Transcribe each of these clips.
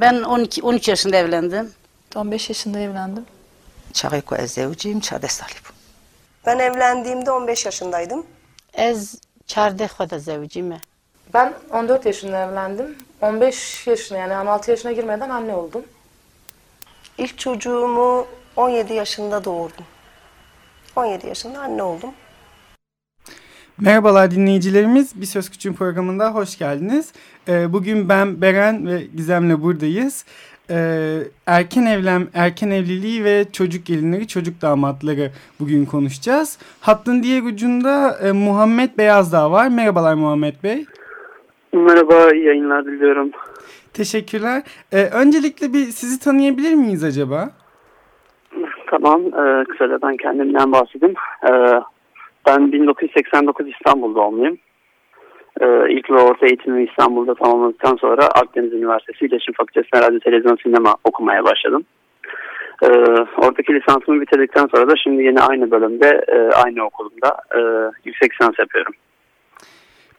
Ben 12 13 yaşında evlendim. 15 yaşında evlendim. Çağıko ezevciyim, çade salib. Ben evlendiğimde 15 yaşındaydım. Ez çarde khoda zevcime. Ben 14 yaşında evlendim. 15 yaşına yani 16 yaşına girmeden anne oldum. İlk çocuğumu 17 yaşında doğurdum. 17 yaşında anne oldum. Merhabalar dinleyicilerimiz. Bir Söz Küçüğün programında hoş geldiniz. Ee, bugün ben Beren ve Gizem'le buradayız. Ee, erken evlen, erken evliliği ve çocuk gelinleri, çocuk damatları bugün konuşacağız. Hattın diğer ucunda e, Muhammed Beyazdağ var. Merhabalar Muhammed Bey. Merhaba, iyi yayınlar diliyorum. Teşekkürler. Ee, öncelikle bir sizi tanıyabilir miyiz acaba? Tamam, e, kısaca ben kendimden bahsedeyim. Ben 1989 İstanbul doğumluyum. E, ilk ve orta eğitimimi İstanbul'da tamamladıktan sonra Akdeniz Üniversitesi İletişim Fakültesi'ne radyo, televizyon, sinema okumaya başladım. E, oradaki lisansımı bitirdikten sonra da şimdi yine aynı bölümde, e, aynı okulumda e, yüksek lisans yapıyorum.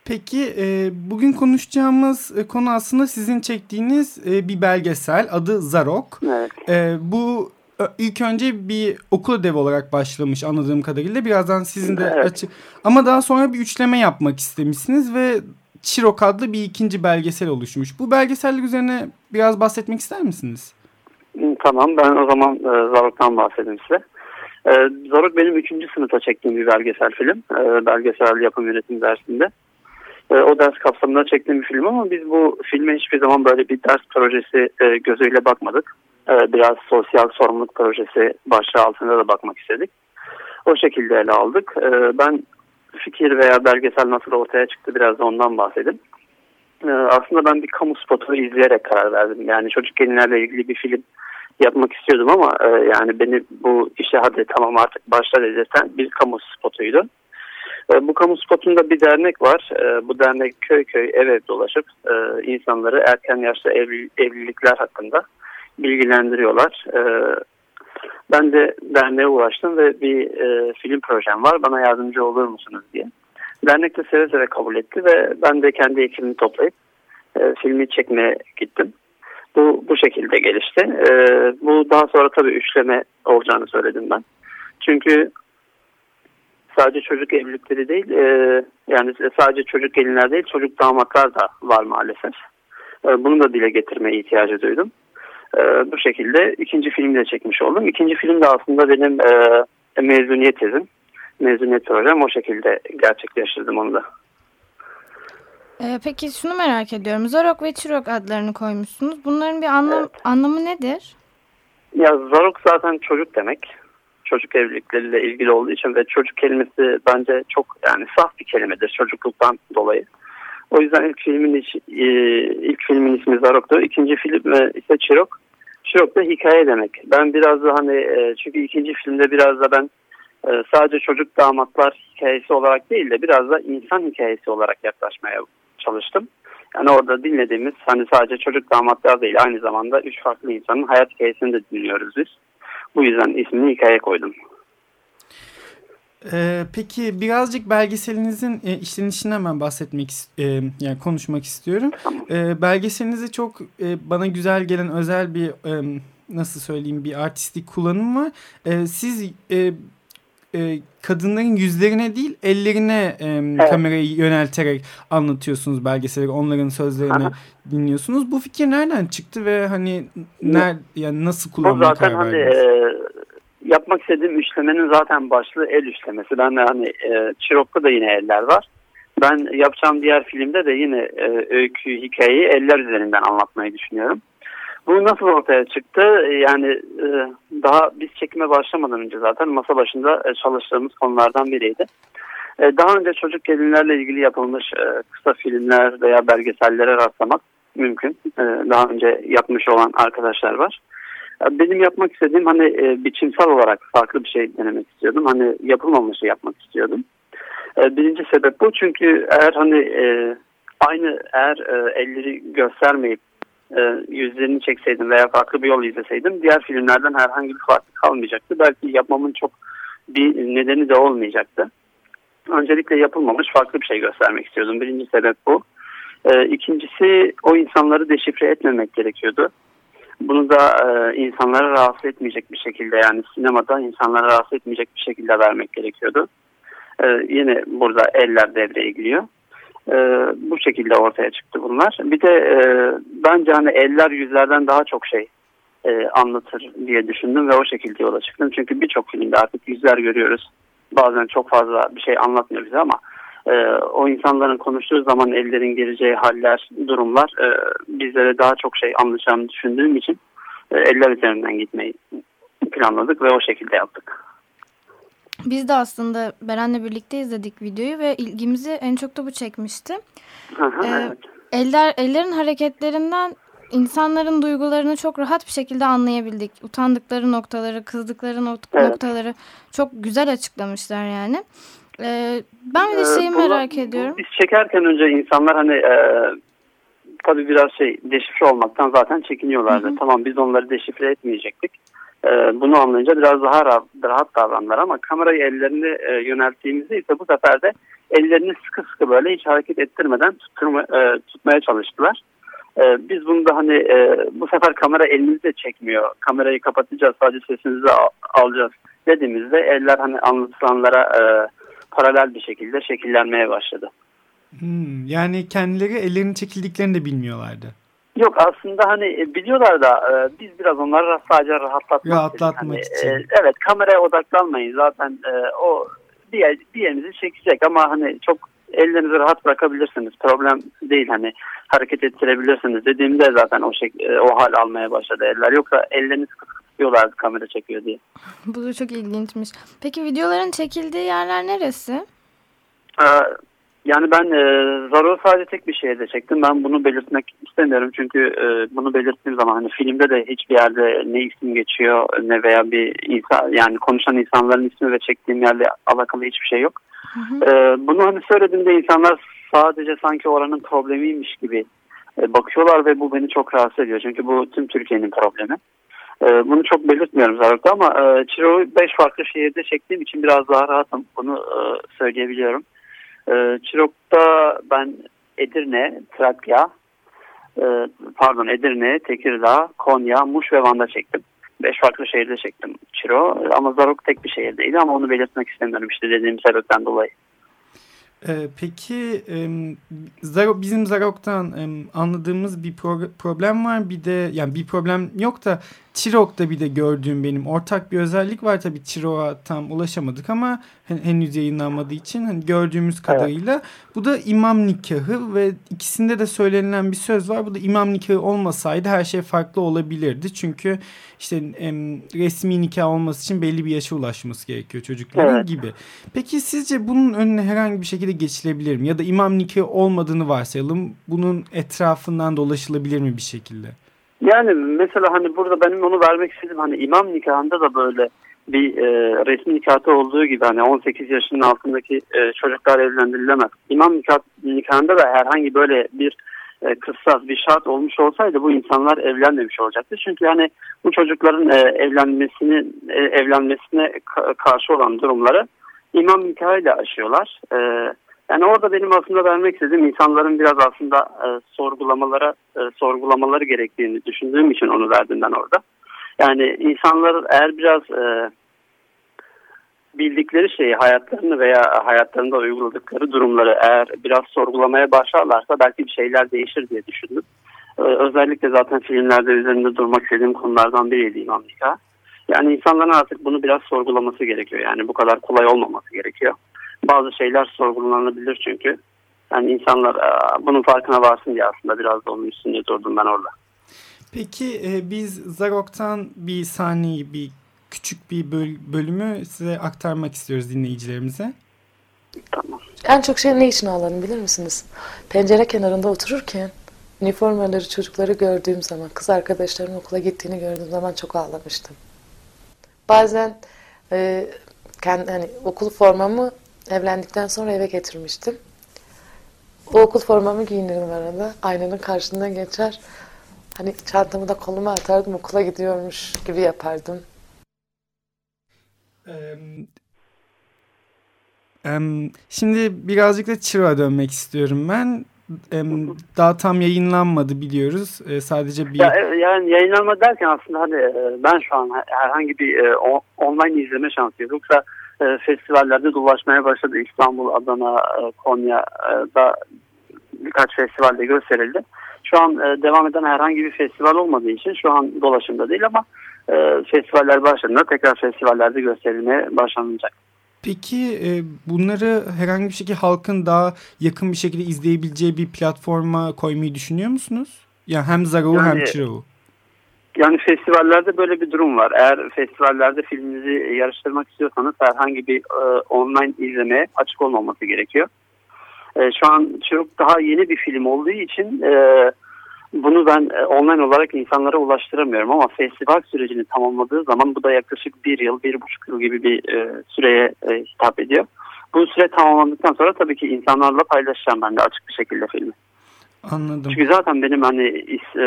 Peki e, bugün konuşacağımız e, konu aslında sizin çektiğiniz e, bir belgesel adı Zarok. Evet. E, bu ilk önce bir okul ödevi olarak başlamış anladığım kadarıyla. Birazdan sizin de Evet. açık. Ama daha sonra bir üçleme yapmak istemişsiniz ve Çirok adlı bir ikinci belgesel oluşmuş. Bu belgeseller üzerine biraz bahsetmek ister misiniz? Tamam ben o zaman e, Zarok'tan bahsedeyim size. E, Zarok benim 3. sınıfta çektiğim bir belgesel film. E, belgesel yapım yönetim dersinde. E, o ders kapsamında çektiğim bir film ama biz bu filme hiçbir zaman böyle bir ders projesi e, gözüyle bakmadık. Biraz sosyal sorumluluk projesi başlığı altında da bakmak istedik. O şekilde ele aldık. E, ben fikir veya belgesel nasıl ortaya çıktı biraz da ondan bahsedeyim. E, aslında ben bir kamu spotunu izleyerek karar verdim. Yani çocuk gelinlerle ilgili bir film yapmak istiyordum ama e, yani beni bu işe hadi tamam artık başla dedirten bir kamu spotuydu. E, bu kamu spotunda bir dernek var. Bu dernek köy köy ev ev dolaşıp e, insanları erken yaşta evli- evlilikler hakkında bilgilendiriyorlar. E, ben de derneğe ulaştım ve bir e, film projem var. Bana yardımcı olur musunuz diye. Dernek de seve seve kabul etti ve ben de kendi ekibimi toplayıp e, filmi çekmeye gittim. Bu bu şekilde gelişti. E, bu daha sonra tabii üçleme olacağını söyledim ben. Çünkü sadece çocuk evlilikleri değil, e, yani sadece çocuk gelinler değil, çocuk damatlar da var maalesef. E, bunu da dile getirmeye ihtiyacı duydum. E, bu şekilde ikinci filmi de çekmiş oldum. İkinci film de aslında benim e, mezuniyet tezim. Mezuniyet projem o şekilde gerçekleştirdim onu da. Ee, peki şunu merak ediyorum. Zorok ve Çirok adlarını koymuşsunuz. Bunların bir anlam anlamı nedir? Ya zarok zaten çocuk demek. Çocuk evlilikleriyle ilgili olduğu için ve çocuk kelimesi bence çok yani saf bir kelimedir çocukluktan dolayı. O yüzden ilk filmin e, ilk filmin ismi Zarok'tu. İkinci film e, ise Çirok. Çirok da hikaye demek. Ben biraz da hani e, çünkü ikinci filmde biraz da ben e, sadece çocuk damatlar hikayesi olarak değil de biraz da insan hikayesi olarak yaklaşmaya çalıştım. Yani orada dinlediğimiz hani sadece çocuk damatlar değil aynı zamanda üç farklı insanın hayat hikayesini de dinliyoruz biz. Bu yüzden ismini hikaye koydum. Ee, peki birazcık belgeselinizin e, işlenişinden hemen bahsetmek e, yani konuşmak istiyorum. E, belgeselinizde çok e, bana güzel gelen özel bir e, nasıl söyleyeyim bir artistik kullanım var. E, siz e, e, kadınların yüzlerine değil ellerine e, kamerayı yönelterek anlatıyorsunuz belgeselleri. Onların sözlerini Aha. dinliyorsunuz. Bu fikir nereden çıktı ve hani ner, yani nasıl zaten karar hani e, yapmak istediğim üçlemenin zaten başlığı el üçlemesi. Ben de hani e, Çirok'ta da yine eller var. Ben yapacağım diğer filmde de yine e, öykü, hikayeyi eller üzerinden anlatmayı düşünüyorum. Bu nasıl ortaya çıktı? Yani e, daha biz çekime başlamadan önce zaten masa başında e, çalıştığımız konulardan biriydi. E, daha önce çocuk gelinlerle ilgili yapılmış e, kısa filmler veya belgesellere rastlamak mümkün. E, daha önce yapmış olan arkadaşlar var. Benim yapmak istediğim hani e, biçimsel olarak farklı bir şey denemek istiyordum. Hani yapılmamışı yapmak istiyordum. E, birinci sebep bu çünkü eğer hani e, aynı eğer e, elleri göstermeyip e, yüzlerini çekseydim veya farklı bir yol izleseydim diğer filmlerden herhangi bir fark kalmayacaktı. Belki yapmamın çok bir nedeni de olmayacaktı. Öncelikle yapılmamış farklı bir şey göstermek istiyordum. Birinci sebep bu. E, ikincisi o insanları deşifre etmemek gerekiyordu. Bunu da e, insanlara rahatsız etmeyecek bir şekilde yani sinemada insanlara rahatsız etmeyecek bir şekilde vermek gerekiyordu. E, yine burada eller devreye giriyor. E, bu şekilde ortaya çıktı bunlar. Bir de e, bence hani eller yüzlerden daha çok şey e, anlatır diye düşündüm ve o şekilde yola çıktım. Çünkü birçok filmde artık yüzler görüyoruz. Bazen çok fazla bir şey anlatmıyor bize ama e, o insanların konuştuğu zaman ellerin geleceği haller, durumlar e, bizlere daha çok şey anlatacağını düşündüğüm için e, eller üzerinden gitmeyi planladık ve o şekilde yaptık. Biz de aslında Beren'le birlikte izledik videoyu ve ilgimizi en çok da bu çekmişti. Aha, Ee, evet. Eller ellerin hareketlerinden insanların duygularını çok rahat bir şekilde anlayabildik. Utandıkları noktaları, kızdıkları nok- Evet. noktaları çok güzel açıklamışlar yani. Ee, ben de Ee, şeyi bunu- merak ediyorum. Biz çekerken önce insanlar hani e, tabii biraz şey deşifre olmaktan zaten çekiniyorlardı. Tamam biz onları deşifre etmeyecektik. E, bunu anlayınca biraz daha rahat, rahat davrandılar ama kamerayı ellerine e, yönelttiğimizde ise bu sefer de ellerini sıkı sıkı böyle hiç hareket ettirmeden tutturma, e, tutmaya çalıştılar. E, biz bunu da hani e, bu sefer kamera elimizde çekmiyor. Kamerayı kapatacağız sadece sesinizi al- alacağız dediğimizde eller hani anlatılanlara e, paralel bir şekilde şekillenmeye başladı. Hmm, yani kendileri ellerinin çekildiklerini de bilmiyorlardı. Yok aslında hani e, biliyorlar da e, biz biraz onları sadece rahatlatmak. Rahatlatmak Hani, için. e, evet kameraya odaklanmayın zaten e, o bir yerinizi çekecek ama hani çok ellerinizi rahat bırakabilirsiniz. Problem değil hani hareket ettirebilirsiniz dediğimde zaten o şek e, o hal almaya başladı eller. Yoksa elleriniz tutuyorlardı kamera çekiyor diye. Bu da çok ilginçmiş. Peki videoların çekildiği yerler neresi? Ee, Yani ben e, Zaro sadece tek bir şehirde çektim. Ben bunu belirtmek istemiyorum çünkü e, bunu belirttiğim zaman hani filmde de hiçbir yerde ne isim geçiyor ne veya bir insan yani konuşan insanların ismi ve çektiğim yerle alakalı hiçbir şey yok. E, bunu hani söylediğimde insanlar sadece sanki oranın problemiymiş gibi e, bakıyorlar ve bu beni çok rahatsız ediyor. Çünkü bu tüm Türkiye'nin problemi. E, bunu çok belirtmiyorum zaten ama e, Çiro'yu 5 farklı şehirde çektiğim için biraz daha rahatım. Bunu e, söyleyebiliyorum. E, Çirok'ta ben Edirne, Trakya, e, pardon Edirne, Tekirdağ, Konya, Muş ve Van'da çektim. Beş farklı şehirde çektim Çiro ama Zarok tek bir şehirdeydi ama onu belirtmek istemiyorum işte dediğim sebepten dolayı. Ee, peki bizim Zarok'tan anladığımız bir pro- problem var. Bir de yani bir problem yok da Çirok'ta bir de gördüğüm benim ortak bir özellik var. Tabii Çirok'a tam ulaşamadık ama hen- henüz yayınlanmadığı için hani gördüğümüz kadarıyla bu da imam nikahı ve ikisinde de söylenilen bir söz var. Bu da imam nikahı olmasaydı her şey farklı olabilirdi. Çünkü işte em, resmi nikah olması için belli bir yaşa ulaşması gerekiyor çocukların Evet. gibi. Peki sizce bunun önüne herhangi bir şekilde geçilebilir mi? Ya da imam nikahı olmadığını varsayalım. Bunun etrafından dolaşılabilir mi bir şekilde? Yani mesela hani burada benim onu vermek istedim hani imam nikahında da böyle bir e, resmi nikahta olduğu gibi hani 18 yaşının altındaki e, çocuklar evlendirilemez. İmam nikah, nikahında da herhangi böyle bir e, kıssas bir şart olmuş olsaydı bu insanlar evlenmemiş olacaktı. Çünkü hani bu çocukların e, evlenmesini e, evlenmesine ka- karşı olan durumları imam nikahıyla aşıyorlar. E, yani orada benim aslında vermek istediğim insanların biraz aslında e, sorgulamalara e, sorgulamaları gerektiğini düşündüğüm için onu verdim ben orada. Yani insanlar eğer biraz e, bildikleri şeyi hayatlarını veya hayatlarında uyguladıkları durumları eğer biraz sorgulamaya başlarlarsa belki bir şeyler değişir diye düşündüm. E, özellikle zaten filmlerde üzerinde durmak istediğim konulardan biriydi İmam. Yani insanların artık bunu biraz sorgulaması gerekiyor. Yani bu kadar kolay olmaması gerekiyor bazı şeyler sorgulanabilir çünkü. Yani insanlar e, bunun farkına varsın diye aslında biraz da onun üstünde durdum ben orada. Peki e, biz Zarok'tan bir sahneyi, bir küçük bir böl- bölümü size aktarmak istiyoruz dinleyicilerimize. Tamam. En çok şey ne için ağlarım bilir misiniz? Pencere kenarında otururken üniformaları çocukları gördüğüm zaman, kız arkadaşlarımın okula gittiğini gördüğüm zaman çok ağlamıştım. Bazen e, kendi, hani, okul formamı evlendikten sonra eve getirmiştim. O okul formamı giyinirim arada. Aynanın karşısından geçer. Hani çantamı da koluma atardım okula gidiyormuş gibi yapardım. Şimdi birazcık da Çıra dönmek istiyorum ben. Daha tam yayınlanmadı biliyoruz. E, sadece bir... Ya, e, yani yayınlanma derken aslında hani e, ben şu an herhangi bir online izleme şansı yok. Yoksa festivallerde dolaşmaya başladı. İstanbul, Adana, Konya'da birkaç festivalde gösterildi. Şu an devam eden herhangi bir festival olmadığı için şu an dolaşımda değil ama festivaller başladığında tekrar festivallerde gösterilmeye başlanacak. Peki e, bunları herhangi bir şekilde halkın daha yakın bir şekilde izleyebileceği bir platforma koymayı düşünüyor musunuz? Yani hem Zaravu yani, hem Çiravu. Yani festivallerde böyle bir durum var. Eğer festivallerde filminizi yarıştırmak istiyorsanız herhangi bir e, online izlemeye açık olmaması gerekiyor. E, şu an çok daha yeni bir film olduğu için e, bunu ben e, online olarak insanlara ulaştıramıyorum ama festival sürecini tamamladığı zaman bu da yaklaşık bir yıl, bir buçuk yıl gibi bir e, süreye e, hitap ediyor. Bu süre tamamlandıktan sonra tabii ki insanlarla paylaşacağım ben de açık bir şekilde filmi. Anladım. Çünkü zaten benim hani e,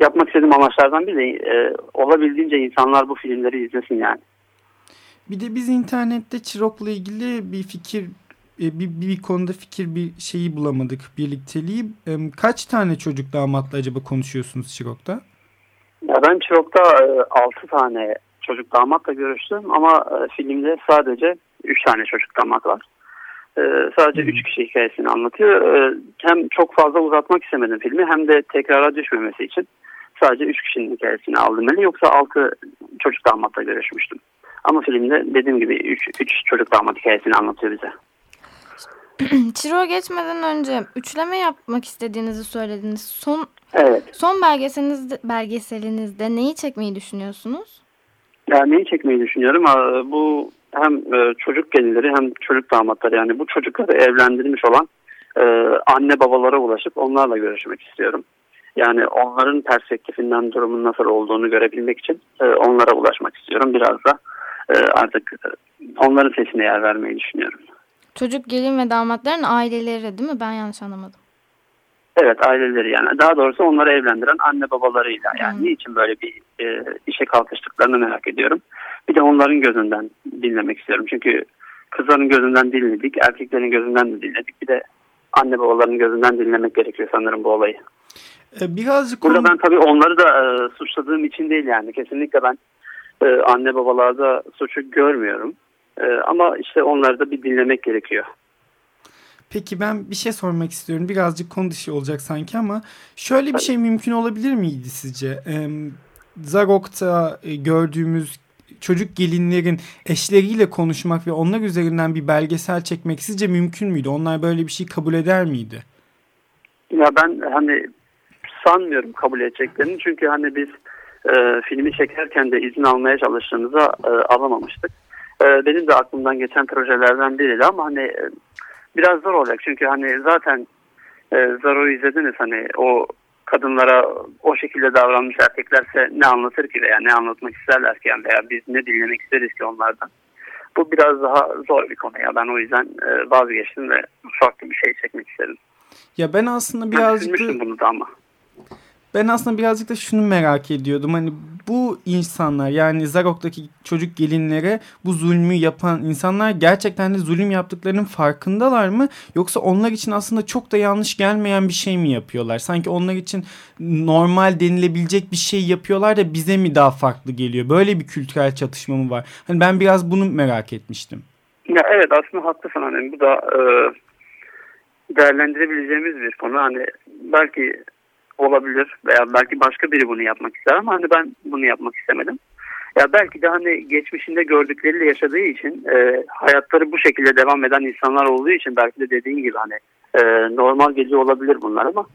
yapmak istediğim amaçlardan biri e, olabildiğince insanlar bu filmleri izlesin yani. Bir de biz internette Çirok'la ilgili bir fikir e, bir, bir konuda fikir bir şeyi bulamadık birlikteliği. E, kaç tane çocuk damatla acaba konuşuyorsunuz Çirok'ta? Ya ben Çirok'ta e, 6 tane çocuk damatla görüştüm ama e, filmde sadece 3 tane çocuk damat var. E, sadece 3 kişi hikayesini anlatıyor. E, hem çok fazla uzatmak istemedim filmi hem de tekrara düşmemesi için sadece 3 kişinin hikayesini aldım. Yani yoksa 6 çocuk damatla görüşmüştüm. Ama filmde dediğim gibi 3 çocuk damat hikayesini anlatıyor bize. Çiro geçmeden önce üçleme yapmak istediğinizi söylediniz. Son evet. son belgeselinizde, belgeselinizde neyi çekmeyi düşünüyorsunuz? Ya neyi çekmeyi düşünüyorum? Bu hem e, çocuk gelinleri hem çocuk damatları yani bu çocukları evlendirilmiş olan e, anne babalara ulaşıp onlarla görüşmek istiyorum. Yani onların perspektifinden durumun nasıl olduğunu görebilmek için e, onlara ulaşmak istiyorum. Biraz da artık onların sesine yer vermeyi düşünüyorum. Çocuk gelin ve damatların aileleri değil mi? Ben yanlış anlamadım. Evet aileleri yani. Daha doğrusu onları evlendiren anne babalarıyla. Yani hmm. niçin böyle bir e, işe kalkıştıklarını merak ediyorum. Bir de onların gözünden dinlemek istiyorum. Çünkü kızların gözünden dinledik, erkeklerin gözünden de dinledik. Bir de anne babaların gözünden dinlemek gerekiyor sanırım bu olayı. Ee, birazcık Burada ben tabii onları da e, suçladığım için değil yani. Kesinlikle ben e, anne babalarda suçu görmüyorum. E, ama işte onları da bir dinlemek gerekiyor. Peki ben bir şey sormak istiyorum. Birazcık konu dışı olacak sanki ama şöyle bir şey mümkün olabilir miydi sizce? Ee, Zarok'ta e, gördüğümüz çocuk gelinlerin eşleriyle konuşmak ve onlar üzerinden bir belgesel çekmek sizce mümkün müydü? Onlar böyle bir şey kabul eder miydi? Ya ben hani sanmıyorum kabul edeceklerini. Çünkü hani biz e, filmi çekerken de izin almaya çalıştığımızda e, alamamıştık. E, benim de aklımdan geçen projelerden biriydi ama hani e, biraz zor olacak. Çünkü hani zaten e, Zaro'yu izlediniz hani o kadınlara o şekilde davranmış erkeklerse ne anlatır ki veya ne anlatmak isterler ki yani veya biz ne dinlemek isteriz ki onlardan. Bu biraz daha zor bir konu ya ben o yüzden e, vazgeçtim ve farklı bir şey çekmek istedim. Ya ben aslında birazcık ben bunu da ama. Ben aslında birazcık da şunu merak ediyordum. Hani bu insanlar yani Zarok'taki çocuk gelinlere bu zulmü yapan insanlar gerçekten de zulüm yaptıklarının farkındalar mı? Yoksa onlar için aslında çok da yanlış gelmeyen bir şey mi yapıyorlar? Sanki onlar için normal denilebilecek bir şey yapıyorlar da bize mi daha farklı geliyor? Böyle bir kültürel çatışma mı var? Hani ben biraz bunu merak etmiştim. Ya evet aslında haklısın hani bu da e, değerlendirebileceğimiz bir konu. Hani belki olabilir veya belki başka biri bunu yapmak ister ama hani ben bunu yapmak istemedim. Ya belki de hani geçmişinde gördükleriyle yaşadığı için e, hayatları bu şekilde devam eden insanlar olduğu için belki de dediğin gibi hani e, normal gece olabilir bunlar ama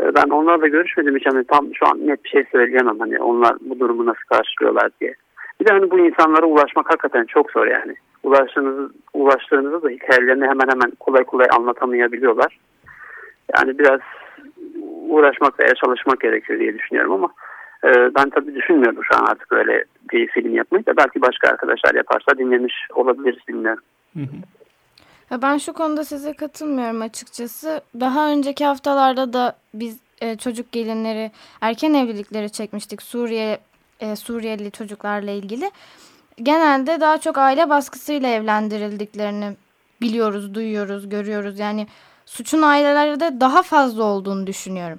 e, ben onlarla görüşmedim hiç hani tam şu an net bir şey söyleyemem hani onlar bu durumu nasıl karşılıyorlar diye. Bir de hani bu insanlara ulaşmak hakikaten çok zor yani. Ulaştığınız, ulaştığınızda da hikayelerini hemen hemen kolay kolay anlatamayabiliyorlar. Yani biraz uğraşmak veya çalışmak gerekiyor diye düşünüyorum ama e, ben tabii düşünmüyorum şu an artık öyle bir film yapmayı da belki başka arkadaşlar yaparsa dinlemiş olabiliriz bilmiyorum. Hı hı. Ya Ben şu konuda size katılmıyorum açıkçası. Daha önceki haftalarda da biz e, çocuk gelinleri, erken evlilikleri çekmiştik Suriye e, Suriyeli çocuklarla ilgili. Genelde daha çok aile baskısıyla evlendirildiklerini biliyoruz, duyuyoruz, görüyoruz. Yani suçun ailelerde daha fazla olduğunu düşünüyorum.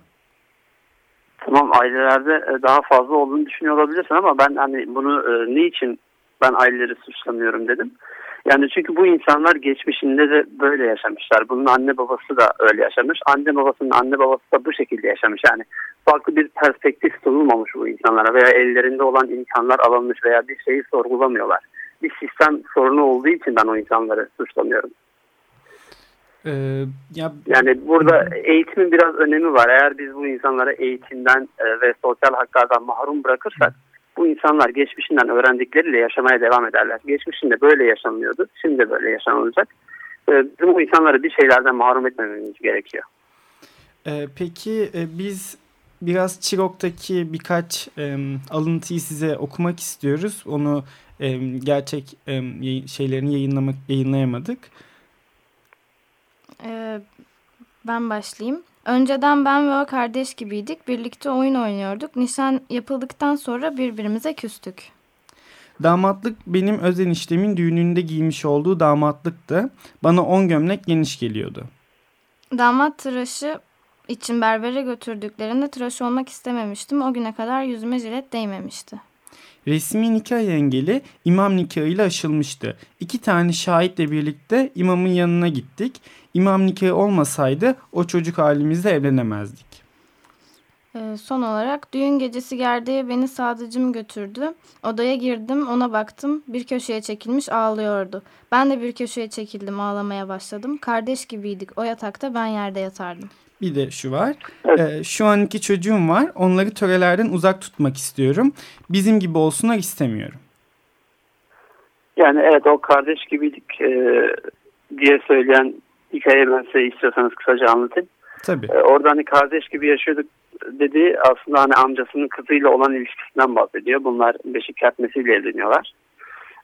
Tamam ailelerde e, daha fazla olduğunu düşünüyor olabilirsin ama ben hani bunu e, niçin ben aileleri suçlamıyorum dedim. Yani çünkü bu insanlar geçmişinde de böyle yaşamışlar. Bunun anne babası da öyle yaşamış. Anne babasının anne babası da bu şekilde yaşamış. Yani farklı bir perspektif sunulmamış bu insanlara veya ellerinde olan imkanlar alınmış veya bir şeyi sorgulamıyorlar. Bir sistem sorunu olduğu için ben o insanları suçlamıyorum. Ee, ya Yani burada eğitimin biraz önemi var. Eğer biz bu insanlara eğitimden e, ve sosyal haklardan mahrum bırakırsak bu insanlar geçmişinden öğrendikleriyle yaşamaya devam ederler. Geçmişinde böyle yaşanmıyordu. Şimdi de böyle yaşanılacak. E, Bizim bu insanları bir şeylerden mahrum etmememiz gerekiyor. e, peki e, biz biraz Çirok'taki birkaç alıntıyı size okumak istiyoruz. Onu gerçek şeylerini yayınlamak yayınlayamadık. Ee, ben başlayayım. Önceden ben ve o kardeş gibiydik. Birlikte oyun oynuyorduk. Nişan yapıldıktan sonra birbirimize küstük. Damatlık benim öz eniştemin düğününde giymiş olduğu damatlıktı. Bana 10 gömlek geniş geliyordu. Damat tıraşı için berbere götürdüklerinde tıraş olmak istememiştim. O güne kadar yüzüme jilet değmemişti. Resmi nikah engeli imam nikahıyla aşılmıştı. İki tane şahitle birlikte imamın yanına gittik. İmam nikahı olmasaydı o çocuk halimizle evlenemezdik. Ee, son olarak düğün gecesi gerdeğe beni sadıcım götürdü. Odaya girdim ona baktım bir köşeye çekilmiş ağlıyordu. Ben de bir köşeye çekildim ağlamaya başladım. Kardeş gibiydik o yatakta ben yerde yatardım. Bir de şu var. Evet. Ee, şu an iki çocuğum var. Onları törelerden uzak tutmak istiyorum. Bizim gibi olsunlar istemiyorum. Yani evet o kardeş gibiydik e, diye söyleyen hikayeyi ben size istiyorsanız kısaca anlatayım. Tabii. E, orada hani kardeş gibi yaşıyorduk dediği aslında hani amcasının kızıyla olan ilişkisinden bahsediyor. Bunlar beşik kertmesiyle evleniyorlar.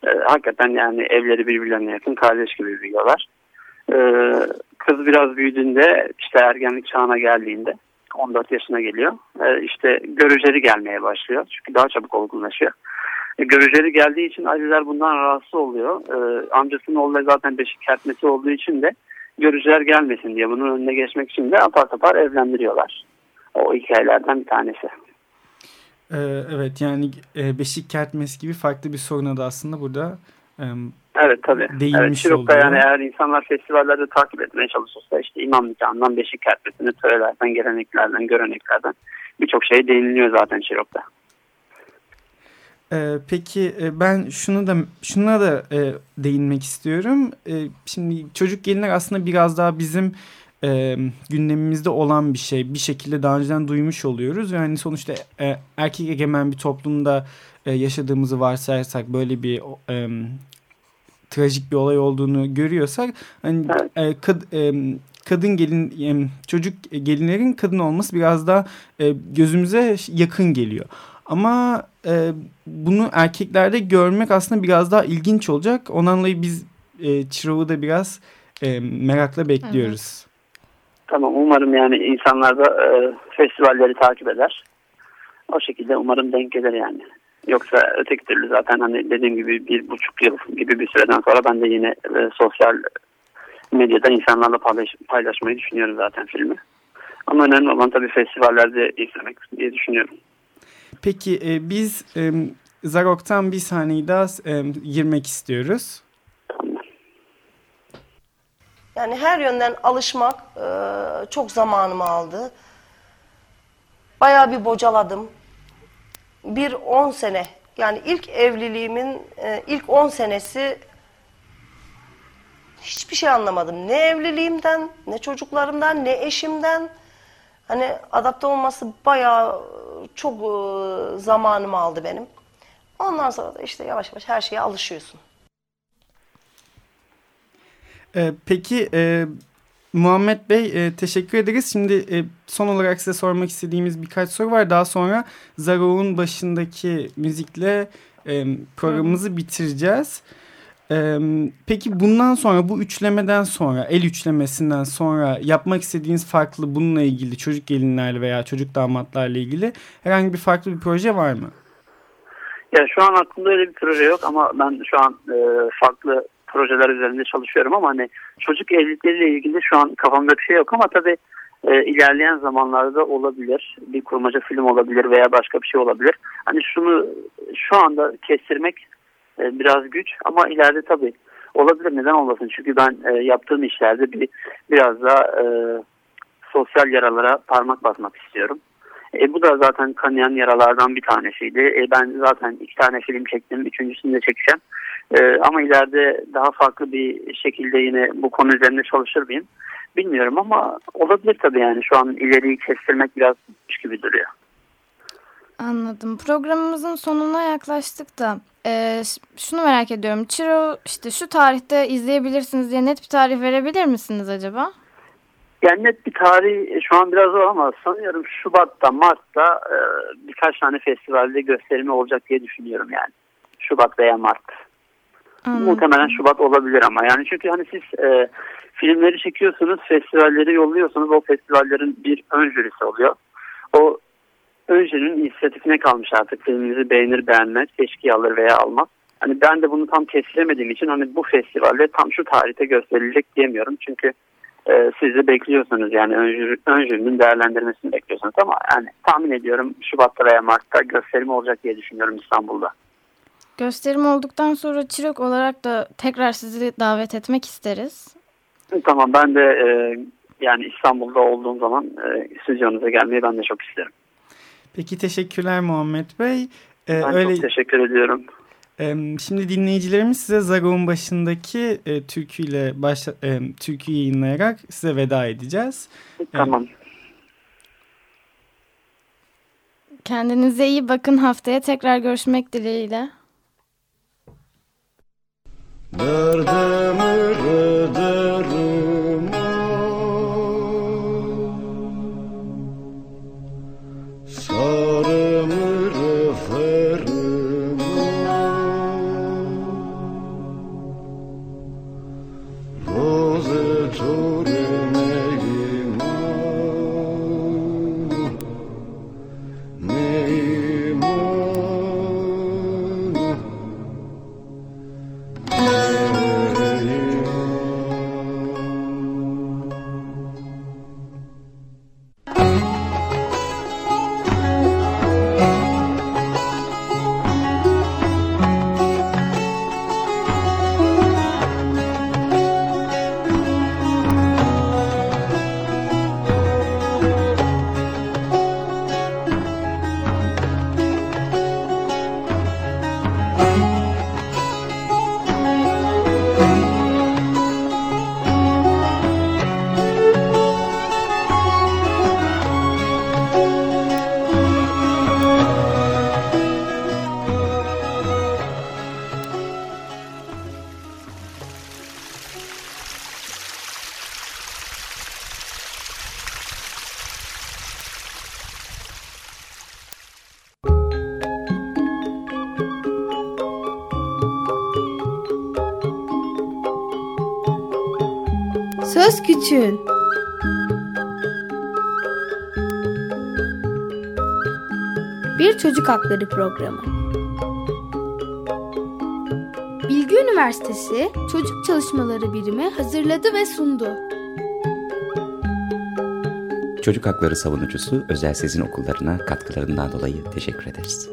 E, hakikaten yani evleri birbirlerine yakın kardeş gibi büyüyorlar. E, kız biraz büyüdüğünde işte ergenlik çağına geldiğinde 14 yaşına geliyor. E, işte görüceri gelmeye başlıyor. Çünkü daha çabuk olgunlaşıyor. E, geldiği için aileler bundan rahatsız oluyor. Amcasının oğlu zaten beşik kertmesi olduğu için de görücüler gelmesin diye bunun önüne geçmek için de apar topar evlendiriyorlar. O hikayelerden bir tanesi. Ee, evet yani e, beşik kertmesi gibi farklı bir soruna da aslında burada Evet tabii. Evet, Şirok'ta yani eğer insanlar festivallerde takip etmeye çalışırsa işte imam nikahından beşik kertmesine törelerden, geleneklerden, göreneklerden birçok şey değiniliyor zaten Şirok'ta. Ee, peki e, ben şunu da şuna da e, değinmek istiyorum. E, şimdi çocuk gelinler aslında biraz daha bizim e, gündemimizde olan bir şey. Bir şekilde daha önceden duymuş oluyoruz. Yani sonuçta e, erkek egemen bir toplumda e, yaşadığımızı varsayarsak böyle bir e, trajik bir olay olduğunu görüyorsak hani e, kad- e, kadın gelin e, çocuk gelinlerin kadın olması biraz daha e, gözümüze yakın geliyor. Ama e, bunu erkeklerde görmek aslında biraz daha ilginç olacak. Ondan dolayı biz e, Çırağı'ı da biraz e, merakla bekliyoruz. Tamam umarım yani insanlar da e, festivalleri takip eder. O şekilde umarım denk gelir yani. Yoksa öteki türlü zaten hani dediğim gibi bir buçuk yıl gibi bir süreden sonra ben de yine e, sosyal medyada insanlarla paylaş, paylaşmayı düşünüyorum zaten filmi. Ama önemli olan tabii festivallerde izlemek diye düşünüyorum. Peki e, biz e, Zarok'tan bir sahneyi daha e, girmek istiyoruz. Yani her yönden alışmak e, çok zamanımı aldı. Bayağı bir bocaladım. Bir 10 sene yani ilk evliliğimin e, ilk 10 senesi hiçbir şey anlamadım. Ne evliliğimden, ne çocuklarımdan, ne eşimden. Hani adapte olması bayağı e, çok e, zamanımı aldı benim. Ondan sonra da işte yavaş yavaş her şeye alışıyorsun. E, peki e, Muhammed Bey e, teşekkür ederiz. Şimdi e, son olarak size sormak istediğimiz birkaç soru var. Daha sonra Zarov'un başındaki müzikle e, programımızı bitireceğiz. E, peki bundan sonra bu üçlemeden sonra el üçlemesinden sonra yapmak istediğiniz farklı bununla ilgili çocuk gelinlerle veya çocuk damatlarla ilgili herhangi bir farklı bir proje var mı? Ya şu an aklımda öyle bir proje yok ama ben şu an e, farklı projeler üzerinde çalışıyorum ama hani çocuk evlilikleriyle ilgili şu an kafamda bir şey yok ama tabii e, ilerleyen zamanlarda olabilir. Bir kurmaca film olabilir veya başka bir şey olabilir. Hani şunu şu anda kestirmek e, biraz güç ama ileride tabii olabilir neden olmasın. Çünkü ben e, yaptığım işlerde bir biraz daha e, sosyal yaralara parmak basmak istiyorum. E, bu da zaten kanayan yaralardan bir tanesiydi. E, ben zaten iki tane film çektim. Üçüncüsünü de çekeceğim. E, ama ileride daha farklı bir şekilde yine bu konu üzerinde çalışır mıyım? Bilmiyorum ama olabilir tabii yani. Şu an ileriyi kestirmek biraz güç gibi duruyor. Anladım. Programımızın sonuna yaklaştık da e, şunu merak ediyorum. Çiro işte şu tarihte izleyebilirsiniz diye net bir tarih verebilir misiniz acaba? Yani net bir tarih şu an biraz zor ama sanıyorum Şubat'ta, Mart'ta e, birkaç tane festivalde gösterimi olacak diye düşünüyorum yani. Şubat veya Mart. Anladım. Muhtemelen Şubat olabilir ama yani çünkü hani siz e, filmleri çekiyorsunuz, festivalleri yolluyorsunuz. O festivallerin bir ön jürisi oluyor. O ön jürinin inisiyatifine kalmış artık filminizi beğenir beğenmez, seçki alır veya almaz. Hani ben de bunu tam kestiremediğim için hani bu festivalde tam şu tarihte gösterilecek diyemiyorum. Çünkü e, siz de bekliyorsunuz yani ön, jüri, ön jürinin değerlendirmesini bekliyorsunuz ama yani tahmin ediyorum Şubat'ta veya Mart'ta gösterim olacak diye düşünüyorum İstanbul'da. Gösterim olduktan sonra Çirok olarak da tekrar sizi davet etmek isteriz. Tamam ben de e, yani İstanbul'da olduğum zaman e, stüdyonuza gelmeyi ben de çok isterim. Peki teşekkürler Muhammed Bey. Ee, ben öyle... çok teşekkür ediyorum. Şimdi dinleyicilerimiz size Zagov'un başındaki e, türküyle baş, e, türkü yayınlayarak size veda edeceğiz. Tamam. Kendinize iyi bakın. Haftaya tekrar görüşmek dileğiyle. Derdimi Söz Küçüğün Bir Çocuk Hakları Programı Bilgi Üniversitesi Çocuk Çalışmaları Birimi hazırladı ve sundu. Çocuk Hakları Savunucusu Özel Sezin Okullarına katkılarından dolayı teşekkür ederiz.